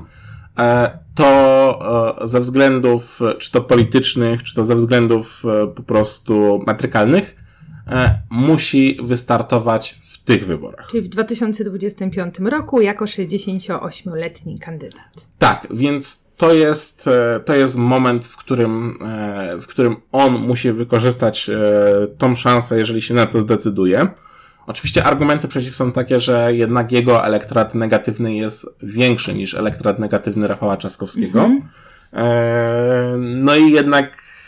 A: e, to e, ze względów e, czy to politycznych, czy to ze względów po prostu metrykalnych, e, musi wystartować w tych wyborach.
B: Czyli w 2025 roku jako 68-letni kandydat.
A: Tak, więc to jest, e, to jest moment, w którym, e, w którym on musi wykorzystać e, tą szansę, jeżeli się na to zdecyduje. Oczywiście argumenty przeciw są takie, że jednak jego elektorat negatywny jest większy niż elektorat negatywny Rafała Trzaskowskiego. E, No i jednak e,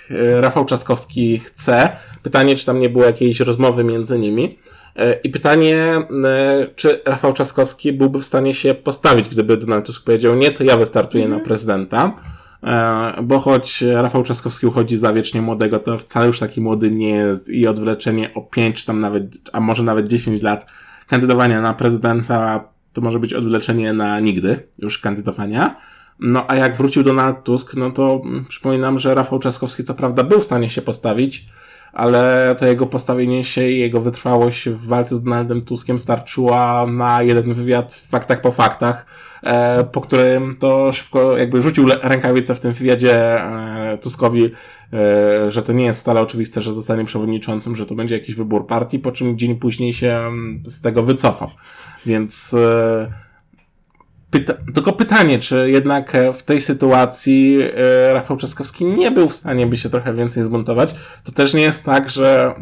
A: Rafał Trzaskowski chce. Pytanie, czy tam nie było jakiejś rozmowy między nimi. E, I pytanie, e, czy Rafał Trzaskowski byłby w stanie się postawić, gdyby Donald Tusk powiedział nie, to ja wystartuję na prezydenta. E, Bo choć Rafał Trzaskowski uchodzi za wiecznie młodego, to wcale już taki młody nie jest i odwleczenie o 5 czy tam nawet, a może nawet 10 lat kandydowania na prezydenta to może być odwleczenie na nigdy już kandydowania. No a jak wrócił Donald Tusk, no to mm, przypominam, że Rafał Trzaskowski co prawda był w stanie się postawić, ale to jego postawienie się i jego wytrwałość w walce z Donaldem Tuskiem starczyła na jeden wywiad w faktach po faktach, e, po którym to szybko jakby rzucił rękawicę w tym wywiadzie e, Tuskowi, e, że to nie jest wcale oczywiste, że zostanie przewodniczącym, że to będzie jakiś wybór partii, po czym dzień później się mm, z tego wycofał. Więc Pyta tylko pytanie, czy jednak e, w tej sytuacji e, Rafał Trzaskowski nie był w stanie by się trochę więcej zbuntować. To też nie jest tak, że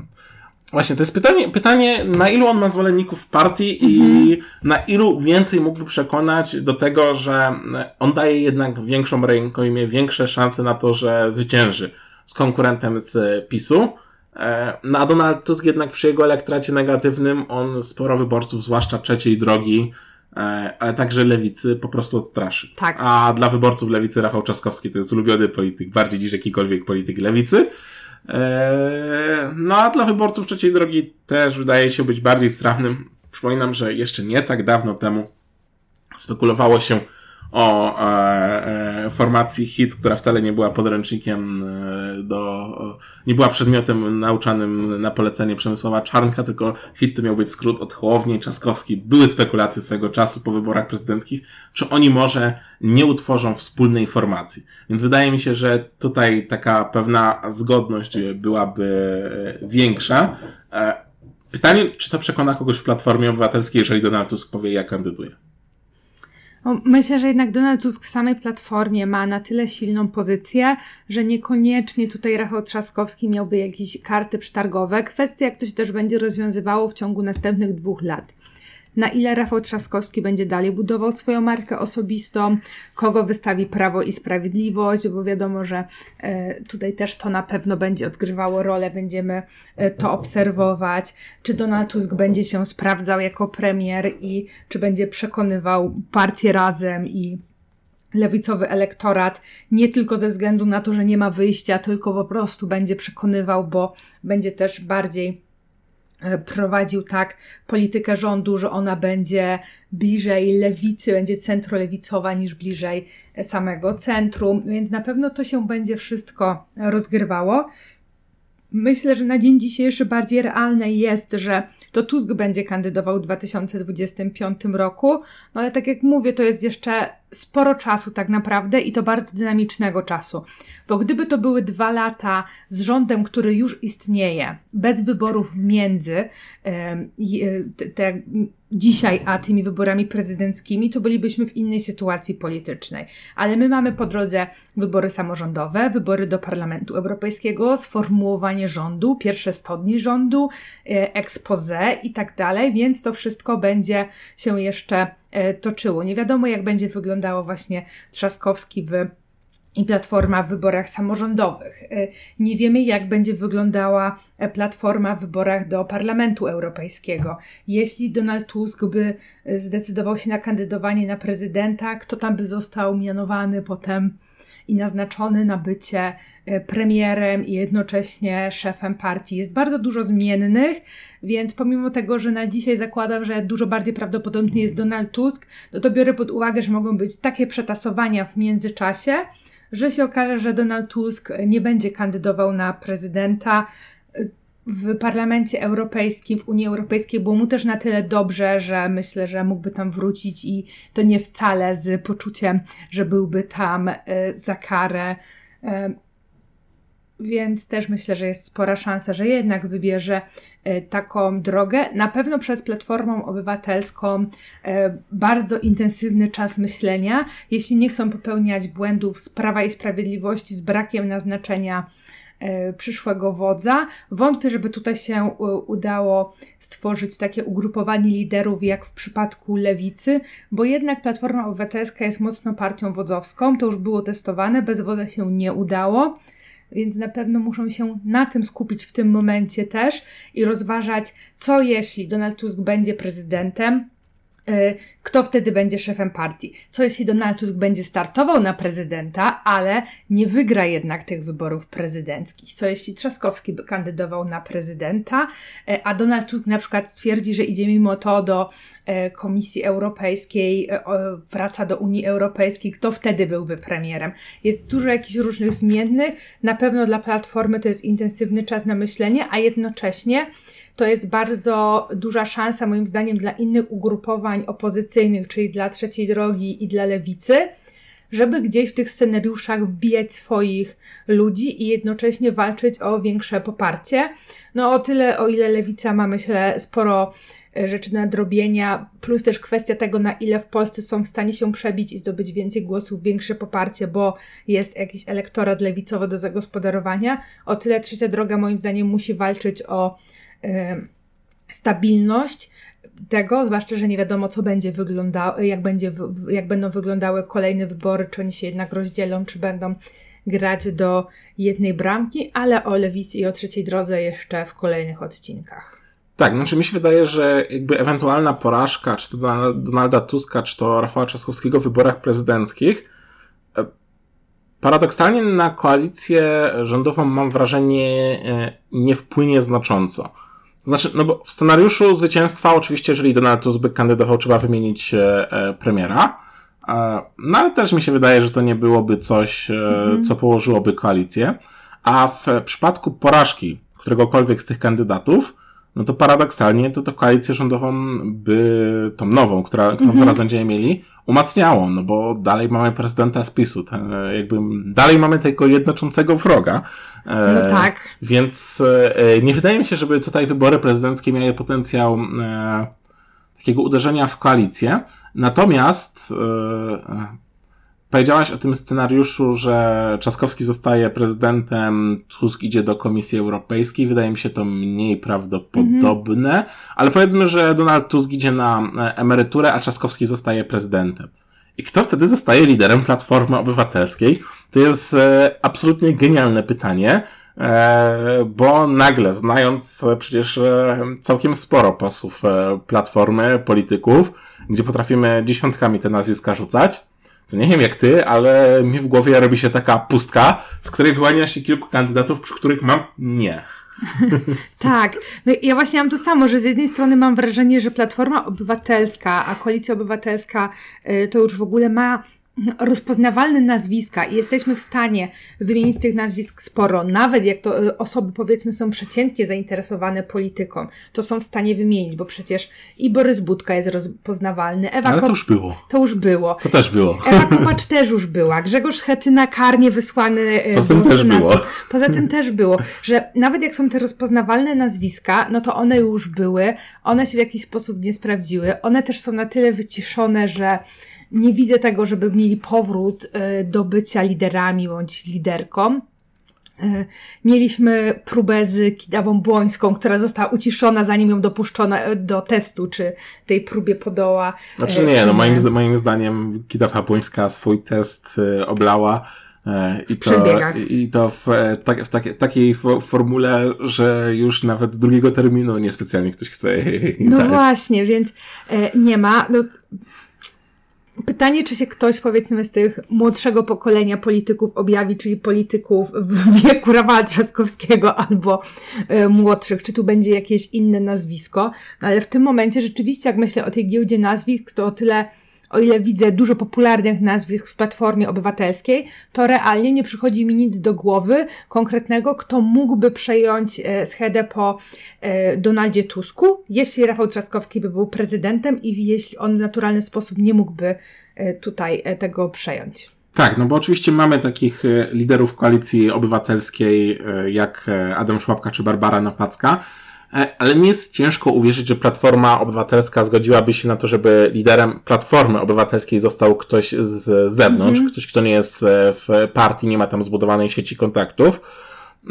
A: Właśnie, to jest pytanie, pytanie, na ilu on ma zwolenników w partii i na ilu więcej mógłby przekonać do tego, że on daje jednak większą rękojmię, większe szanse na to, że zwycięży z konkurentem z PiSu. E, No Donald Tusk jednak przy jego elektoracie negatywnym, on sporo wyborców, zwłaszcza trzeciej drogi, e, ale także lewicy, po prostu odstraszy.
B: Tak.
A: A dla wyborców lewicy Rafał Trzaskowski to jest ulubiony polityk, bardziej niż jakikolwiek polityk lewicy. Eee, No a dla wyborców trzeciej drogi też wydaje się być bardziej strawnym. Przypominam, że jeszcze nie tak dawno temu spekulowało się o e, e, formacji HIT, która wcale nie była podręcznikiem e, do, nie była przedmiotem nauczanym na polecenie Przemysława Czarnka, tylko HIT to miał być skrót od Hołowni i Trzaskowski. Były spekulacje swego czasu po wyborach prezydenckich, czy oni może nie utworzą wspólnej formacji. Więc wydaje mi się, że tutaj taka pewna zgodność byłaby e, większa. Pytanie, czy to przekona kogoś w Platformie Obywatelskiej, jeżeli Donald Tusk powie, ja kandyduję.
B: No, Myślę, że jednak Donald Tusk w samej platformie ma na tyle silną pozycję, że niekoniecznie tutaj Rafał Trzaskowski miałby jakieś karty przetargowe. Kwestia, jak to się też będzie rozwiązywało w ciągu następnych dwóch lat. Na ile Rafał Trzaskowski będzie dalej budował swoją markę osobistą, kogo wystawi Prawo i Sprawiedliwość, bo wiadomo, że e, tutaj też to na pewno będzie odgrywało rolę, będziemy e, to obserwować. Czy Donald Tusk będzie się sprawdzał jako premier i czy będzie przekonywał partię razem i lewicowy elektorat nie tylko ze względu na to, że nie ma wyjścia, tylko po prostu będzie przekonywał, bo będzie też bardziej prowadził tak politykę rządu, że ona będzie bliżej lewicy, będzie centrolewicowa niż bliżej e, samego centrum, więc na pewno to się będzie wszystko rozgrywało. Myślę, że na dzień dzisiejszy bardziej realne jest, że to Tusk będzie kandydował w 2025 roku, no ale tak jak mówię, to jest jeszcze sporo czasu tak naprawdę i to bardzo dynamicznego czasu. Bo gdyby to były dwa lata z rządem, który już istnieje, bez wyborów między e, te, te, dzisiaj a tymi wyborami prezydenckimi, to bylibyśmy w innej sytuacji politycznej. Ale my mamy po drodze wybory samorządowe, wybory do Parlamentu Europejskiego, sformułowanie rządu, pierwsze 100 dni rządu, e, expose i tak dalej, więc to wszystko będzie się jeszcze toczyło. Nie wiadomo, jak będzie wyglądało właśnie Trzaskowski w i Platforma w wyborach samorządowych. E, Nie wiemy, jak będzie wyglądała e, Platforma w wyborach do Parlamentu Europejskiego. Jeśli Donald Tusk by e, zdecydował się na kandydowanie na prezydenta, kto tam by został mianowany potem i naznaczony na bycie e, premierem i jednocześnie szefem partii. Jest bardzo dużo zmiennych, więc pomimo tego, że na dzisiaj zakładam, że dużo bardziej prawdopodobny jest Donald Tusk, no to biorę pod uwagę, że mogą być takie przetasowania w międzyczasie, że się okaże, że Donald Tusk nie będzie kandydował na prezydenta w Parlamencie Europejskim, w Unii Europejskiej było mu też na tyle dobrze, że myślę, że mógłby tam wrócić i to nie wcale z poczuciem, że byłby tam e, za karę. E, więc też myślę, że jest spora szansa, że jednak wybierze e, taką drogę. Na pewno przed Platformą Obywatelską bardzo intensywny czas myślenia. Jeśli nie chcą popełniać błędów z Prawa i Sprawiedliwości, z brakiem naznaczenia przyszłego wodza. Wątpię, żeby tutaj się e, udało stworzyć takie ugrupowanie liderów jak w przypadku lewicy, bo jednak Platforma Obywatelska jest mocno partią wodzowską. To już było testowane, bez wodza się nie udało. Więc na pewno muszą się na tym skupić w tym momencie też i rozważać, co jeśli Donald Tusk będzie prezydentem, E, kto wtedy będzie szefem partii. Co jeśli Donald Tusk będzie startował na prezydenta, ale nie wygra jednak tych wyborów prezydenckich? Co jeśli Trzaskowski by kandydował na prezydenta, e, a Donald Tusk na przykład stwierdzi, że idzie mimo to do e, Komisji Europejskiej, wraca do Unii Europejskiej, kto wtedy byłby premierem? Jest dużo jakichś różnych zmiennych. Na pewno dla Platformy to jest intensywny czas na myślenie, a jednocześnie to jest bardzo duża szansa, moim zdaniem, dla innych ugrupowań opozycyjnych, czyli dla trzeciej drogi i dla lewicy, żeby gdzieś w tych scenariuszach wbijać swoich ludzi i jednocześnie walczyć o większe poparcie. No o tyle, o ile lewica ma, myślę, sporo e, rzeczy nadrobienia, plus też kwestia tego, na ile w Polsce są w stanie się przebić i zdobyć więcej głosów, większe poparcie, bo jest jakiś elektorat lewicowy do zagospodarowania. O tyle trzecia droga, moim zdaniem, musi walczyć o stabilność tego, zwłaszcza, że nie wiadomo, co będzie wyglądało, jak, będzie, jak będą wyglądały kolejne wybory, czy oni się jednak rozdzielą, czy będą grać do jednej bramki, ale o lewicy i o trzeciej drodze jeszcze w kolejnych odcinkach.
A: Tak, znaczy mi się wydaje, że jakby ewentualna porażka, czy to Donalda Tuska, czy to Rafała Trzaskowskiego w wyborach prezydenckich, e, paradoksalnie na koalicję rządową mam wrażenie e, nie wpłynie znacząco. Znaczy, no bo w scenariuszu zwycięstwa oczywiście, jeżeli Donald Tusk kandydował, trzeba wymienić e, e, premiera. E, no ale też mi się wydaje, że to nie byłoby coś, e, mhm. co położyłoby koalicję. A w przypadku porażki któregokolwiek z tych kandydatów, no to paradoksalnie to to koalicję rządową by, tą nową, która, którą mhm. zaraz będziemy mieli, umacniało, no bo dalej mamy prezydenta z PiSu, ten, jakby dalej mamy tego jednoczącego wroga.
B: E, no tak.
A: Więc e, nie wydaje mi się, żeby tutaj wybory prezydenckie miały potencjał e, takiego uderzenia w koalicję. Natomiast Powiedziałaś o tym scenariuszu, że Trzaskowski zostaje prezydentem, Tusk idzie do Komisji Europejskiej. Wydaje mi się to mniej prawdopodobne, ale powiedzmy, że Donald Tusk idzie na e, emeryturę, a Trzaskowski zostaje prezydentem. I kto wtedy zostaje liderem Platformy Obywatelskiej? To jest e, absolutnie genialne pytanie, e, bo nagle, znając przecież całkiem sporo posłów Platformy, polityków, gdzie potrafimy dziesiątkami te nazwiska rzucać, to nie wiem jak ty, ale mi w głowie robi się taka pustka, z której wyłania się kilku kandydatów, przy których mam nie.
B: tak, no ja właśnie mam to samo, że z jednej strony mam wrażenie, że Platforma Obywatelska, a Koalicja Obywatelska y, to już w ogóle ma rozpoznawalne nazwiska i jesteśmy w stanie wymienić tych nazwisk sporo, nawet jak to e, osoby powiedzmy są przeciętnie zainteresowane polityką, to są w stanie wymienić, bo przecież i Borys Budka jest rozpoznawalny,
A: Ewa Ale to już było.
B: To już było.
A: To też było.
B: Ewa Kopacz też już była, Grzegorz Schetyna karnie wysłany
A: e, Poza tym też było.
B: Poza tym też było, że nawet jak są te rozpoznawalne nazwiska, no to one już były, one się w jakiś sposób nie sprawdziły, one też są na tyle wyciszone, że nie widzę tego, żeby mieli powrót e, do bycia liderami bądź liderką. E, mieliśmy próbę z Kidawą Błońską, która została uciszona, zanim ją dopuszczono e, do testu, czy tej próbie podoła.
A: Znaczy nie, no moim, moim zdaniem Kidawa Błońska swój test oblała. I to, i to w, tak, w, tak, w takiej formule, że już nawet drugiego terminu niespecjalnie ktoś chce jej
B: No dać. właśnie, więc nie ma. No, Pytanie, czy się ktoś, powiedzmy, z tych młodszego pokolenia polityków objawi, czyli polityków w wieku Rafała Trzaskowskiego albo y, młodszych, czy tu będzie jakieś inne nazwisko. No, ale w tym momencie rzeczywiście, jak myślę o tej giełdzie nazwisk, to o tyle o ile widzę dużo popularnych nazwisk w Platformie Obywatelskiej, to realnie nie przychodzi mi nic do głowy konkretnego, kto mógłby przejąć e, schedę po e, Donaldzie Tusku, jeśli Rafał Trzaskowski by był prezydentem i jeśli on w naturalny sposób nie mógłby e, tutaj tego przejąć.
A: Tak, no bo oczywiście mamy takich liderów koalicji obywatelskiej jak Adam Szłapka czy Barbara Nowacka, ale mi jest ciężko uwierzyć, że Platforma Obywatelska zgodziłaby się na to, żeby liderem Platformy Obywatelskiej został ktoś z zewnątrz, mm -hmm. ktoś, kto nie jest e, w partii, nie ma tam zbudowanej sieci kontaktów.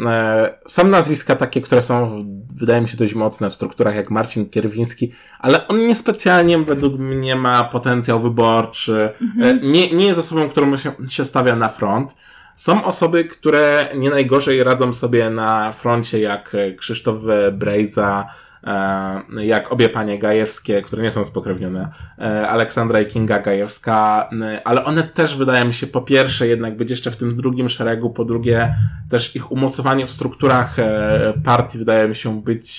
A: E, są nazwiska takie, które są, wydaje mi się, dość mocne w strukturach jak Marcin Kierwiński, ale on niespecjalnie według mnie ma potencjał wyborczy. Mm -hmm. Nie, nie jest osobą, którą się, się stawia na front. Są osoby, które nie najgorzej radzą sobie na froncie, jak Krzysztof Brejza, e, jak obie panie Gajewskie, które nie są spokrewnione, e, Aleksandra i Kinga Gajewska, e, ale one też wydają mi się po pierwsze jednak być jeszcze w tym drugim szeregu, po drugie też ich umocowanie w strukturach partii wydaje mi się być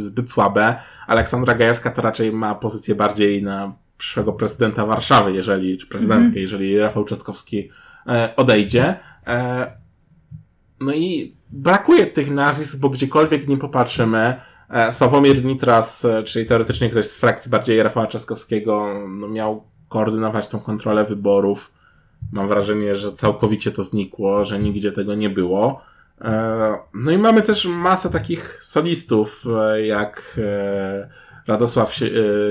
A: zbyt słabe. Aleksandra Gajewska to raczej ma pozycję bardziej na przyszłego prezydenta Warszawy, jeżeli, czy prezydentkę, mm -hmm. jeżeli Rafał Trzaskowski odejdzie. E, no i brakuje tych nazwisk, bo gdziekolwiek nie popatrzymy, e, Sławomir Nitras, e, czyli teoretycznie ktoś z frakcji bardziej Rafała Trzaskowskiego, no miał koordynować tą kontrolę wyborów. Mam wrażenie, że całkowicie to znikło, że nigdzie tego nie było. No i mamy też masę takich solistów, jak Radosław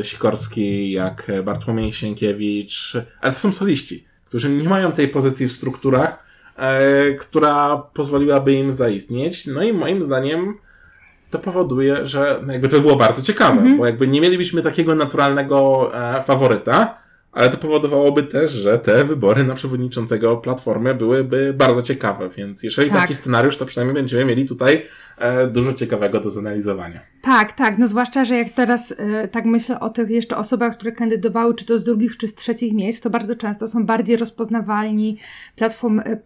A: Sikorski, jak Bartłomiej Sienkiewicz, ale to są soliści, którzy nie mają tej pozycji w strukturach, e, która pozwoliłaby im zaistnieć. No i moim zdaniem to powoduje, że jakby to było bardzo ciekawe, mm -hmm. bo jakby nie mielibyśmy takiego naturalnego e, faworyta, ale to powodowałoby też, że te wybory na przewodniczącego Platformy byłyby bardzo ciekawe, więc jeżeli tak. taki scenariusz, to przynajmniej będziemy mieli tutaj e, dużo ciekawego do zanalizowania.
B: Tak, tak, no zwłaszcza, że jak teraz e, tak myślę o tych jeszcze osobach, które kandydowały, czy to z drugich, czy z trzecich miejsc, to bardzo często są bardziej rozpoznawalni platform, e,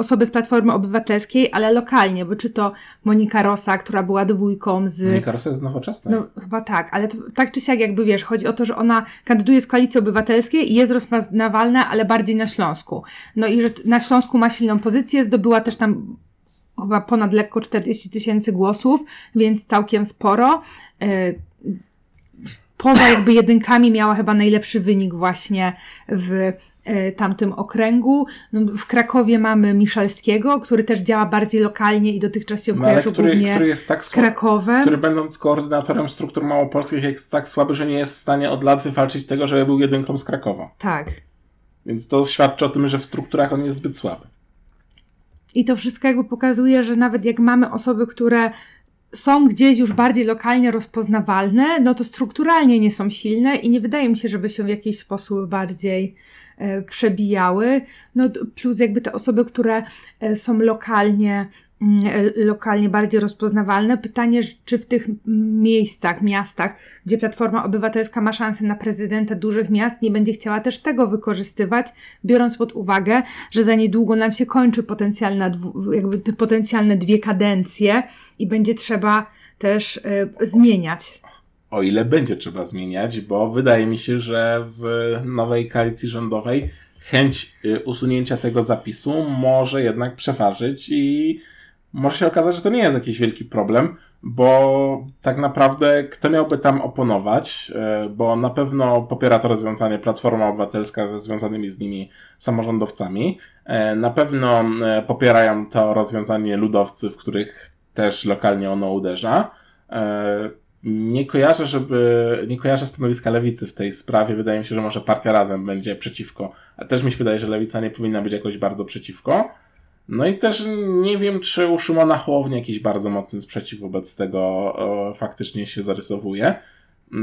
B: osoby z Platformy Obywatelskiej, ale lokalnie, bo czy to Monika Rosa, która była dwójką z...
A: Monika Rosa jest nowoczesna.
B: No, chyba tak, ale to, tak czy siak jakby wiesz, chodzi o to, że ona kandyduje z Koalicji Obywatelskiej i jest rozpoznawalna, ale bardziej na Śląsku. No i że na Śląsku ma silną pozycję, zdobyła też tam chyba ponad lekko 40 tysięcy głosów, więc całkiem sporo. E, poza jakby jedynkami miała chyba najlepszy wynik właśnie w tamtym okręgu. No, w Krakowie mamy Miszalskiego, który też działa bardziej lokalnie i dotychczas się no, kojarzył który, głównie który jest tak z Krakowem.
A: Który będąc koordynatorem struktur małopolskich jest tak słaby, że nie jest w stanie od lat wywalczyć tego, żeby był jedynką z Krakowa.
B: Tak.
A: Więc to świadczy o tym, że w strukturach on jest zbyt słaby.
B: I to wszystko jakby pokazuje, że nawet jak mamy osoby, które są gdzieś już bardziej lokalnie rozpoznawalne, no to strukturalnie nie są silne i nie wydaje mi się, żeby się w jakiś sposób bardziej E, przebijały. No, plus jakby te osoby, które e, są lokalnie lokalnie bardziej rozpoznawalne. Pytanie, czy w tych miejscach, miastach, gdzie Platforma Obywatelska ma szansę na prezydenta dużych miast, nie będzie chciała też tego wykorzystywać, biorąc pod uwagę, że za niedługo nam się kończy potencjalna, jakby te potencjalne dwie kadencje i będzie trzeba też y, zmieniać
A: o ile będzie trzeba zmieniać, bo wydaje mi się, że w nowej koalicji rządowej chęć y, usunięcia tego zapisu może jednak przeważyć i może się okazać, że to nie jest jakiś wielki problem, bo tak naprawdę kto miałby tam oponować, y, bo na pewno popiera to rozwiązanie Platforma Obywatelska ze związanymi z nimi samorządowcami, y, na pewno popierają to rozwiązanie ludowcy, w których też lokalnie ono uderza, nie kojarzę, żeby, nie kojarzę stanowiska lewicy w tej sprawie. Wydaje mi się, że może partia razem będzie przeciwko. A też mi się wydaje, że lewica nie powinna być jakoś bardzo przeciwko. No i też nie wiem, czy u Szymona Hołowni jakiś bardzo mocny sprzeciw wobec tego o, faktycznie się zarysowuje.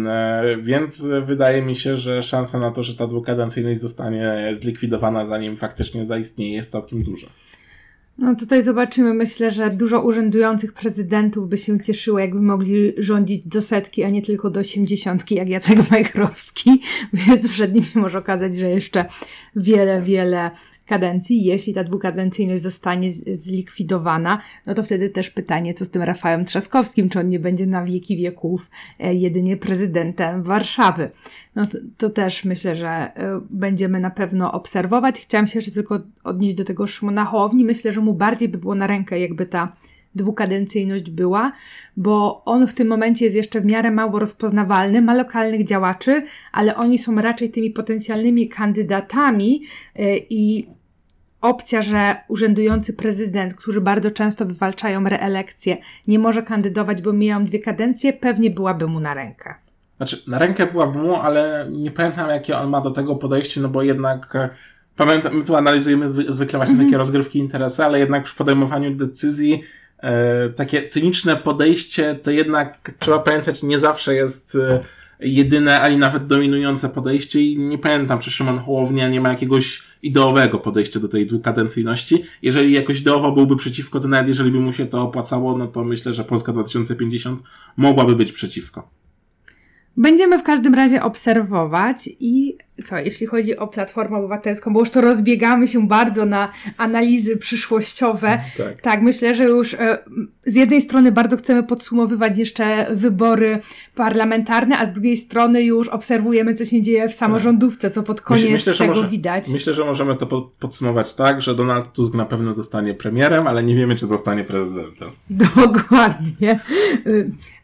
A: E, więc wydaje mi się, że szansa na to, że ta dwukadencyjność zostanie zlikwidowana zanim faktycznie zaistnieje jest całkiem duża.
B: No tutaj zobaczymy. Myślę, że dużo urzędujących prezydentów by się cieszyło, jakby mogli rządzić do setki, a nie tylko do osiemdziesiątki, jak Jacek Majchrowski. Więc przed nim się może okazać, że jeszcze wiele, wiele kadencji. Jeśli ta dwukadencyjność zostanie zlikwidowana, no to wtedy też pytanie, co z tym Rafałem Trzaskowskim, czy on nie będzie na wieki wieków e, jedynie prezydentem Warszawy. No to, to też myślę, że e, będziemy na pewno obserwować. Chciałam się jeszcze tylko odnieść do tego Szymona Hołowni. Myślę, że mu bardziej by było na rękę, jakby ta dwukadencyjność była, bo on w tym momencie jest jeszcze w miarę mało rozpoznawalny, ma lokalnych działaczy, ale oni są raczej tymi potencjalnymi kandydatami e, i opcja, że urzędujący prezydent, którzy bardzo często wywalczają reelekcję, nie może kandydować, bo mijają dwie kadencje, pewnie byłaby mu na rękę.
A: Znaczy, na rękę byłaby mu, ale nie pamiętam, jakie on ma do tego podejście, no bo jednak e, pamiętam, my tu analizujemy zwykle właśnie mm -hmm. takie rozgrywki interesy, ale jednak przy podejmowaniu decyzji e, takie cyniczne podejście to jednak trzeba pamiętać, nie zawsze jest e, jedyne, ani nawet dominujące podejście i nie pamiętam, czy Szymon Hołownia nie ma jakiegoś ideowego podejścia do tej dwukadencyjności. Jeżeli jakoś ideowo byłby przeciwko, to nawet jeżeli by mu się to opłacało, no to myślę, że Polska 2050 mogłaby być przeciwko.
B: Będziemy w każdym razie obserwować i co, jeśli chodzi o Platformę Obywatelską, bo już to rozbiegamy się bardzo na analizy przyszłościowe. Tak, tak myślę, że już e, z jednej strony bardzo chcemy podsumowywać jeszcze wybory parlamentarne, a z drugiej strony już obserwujemy, co się dzieje w samorządówce, co pod koniec myślę, tego może, widać.
A: Myślę, że możemy to podsumować tak, że Donald Tusk na pewno zostanie premierem, ale nie wiemy, czy zostanie prezydentem.
B: Dokładnie.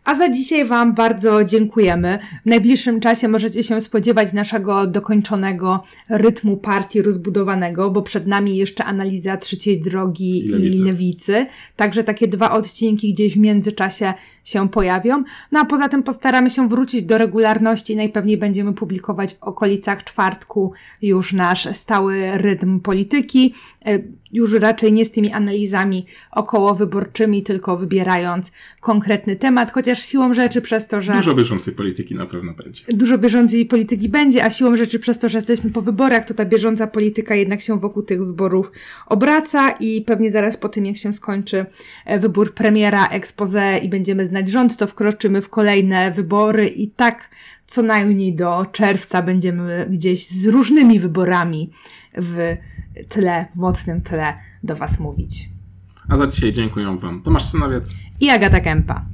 B: Y, a za dzisiaj Wam bardzo dziękujemy. W najbliższym czasie możecie się spodziewać naszego dokończonego rytmu partii rozbudowanego, bo przed nami jeszcze analiza trzeciej drogi i lewicy. I lewicy. Także takie dwa odcinki gdzieś w międzyczasie się pojawią. No a poza tym postaramy się wrócić do regularności. Najpewniej będziemy publikować w okolicach czwartku już nasz stały rytm polityki. Już raczej nie z tymi analizami okołowyborczymi, tylko wybierając konkretny temat, chociaż siłą rzeczy przez to, że...
A: Dużo bieżącej polityki na pewno będzie.
B: Dużo bieżącej polityki będzie, a siłą rzeczy przez to, że jesteśmy po wyborach, to ta bieżąca polityka jednak się wokół tych wyborów obraca i pewnie zaraz po tym, jak się skończy e, wybór premiera, expose i będziemy znać rząd, to wkroczymy w kolejne wybory i tak co najmniej do czerwca będziemy gdzieś z różnymi wyborami w tle, mocnym tle do Was mówić.
A: A za dzisiaj dziękuję Wam Tomasz Synowiec
B: i Agata Kępa.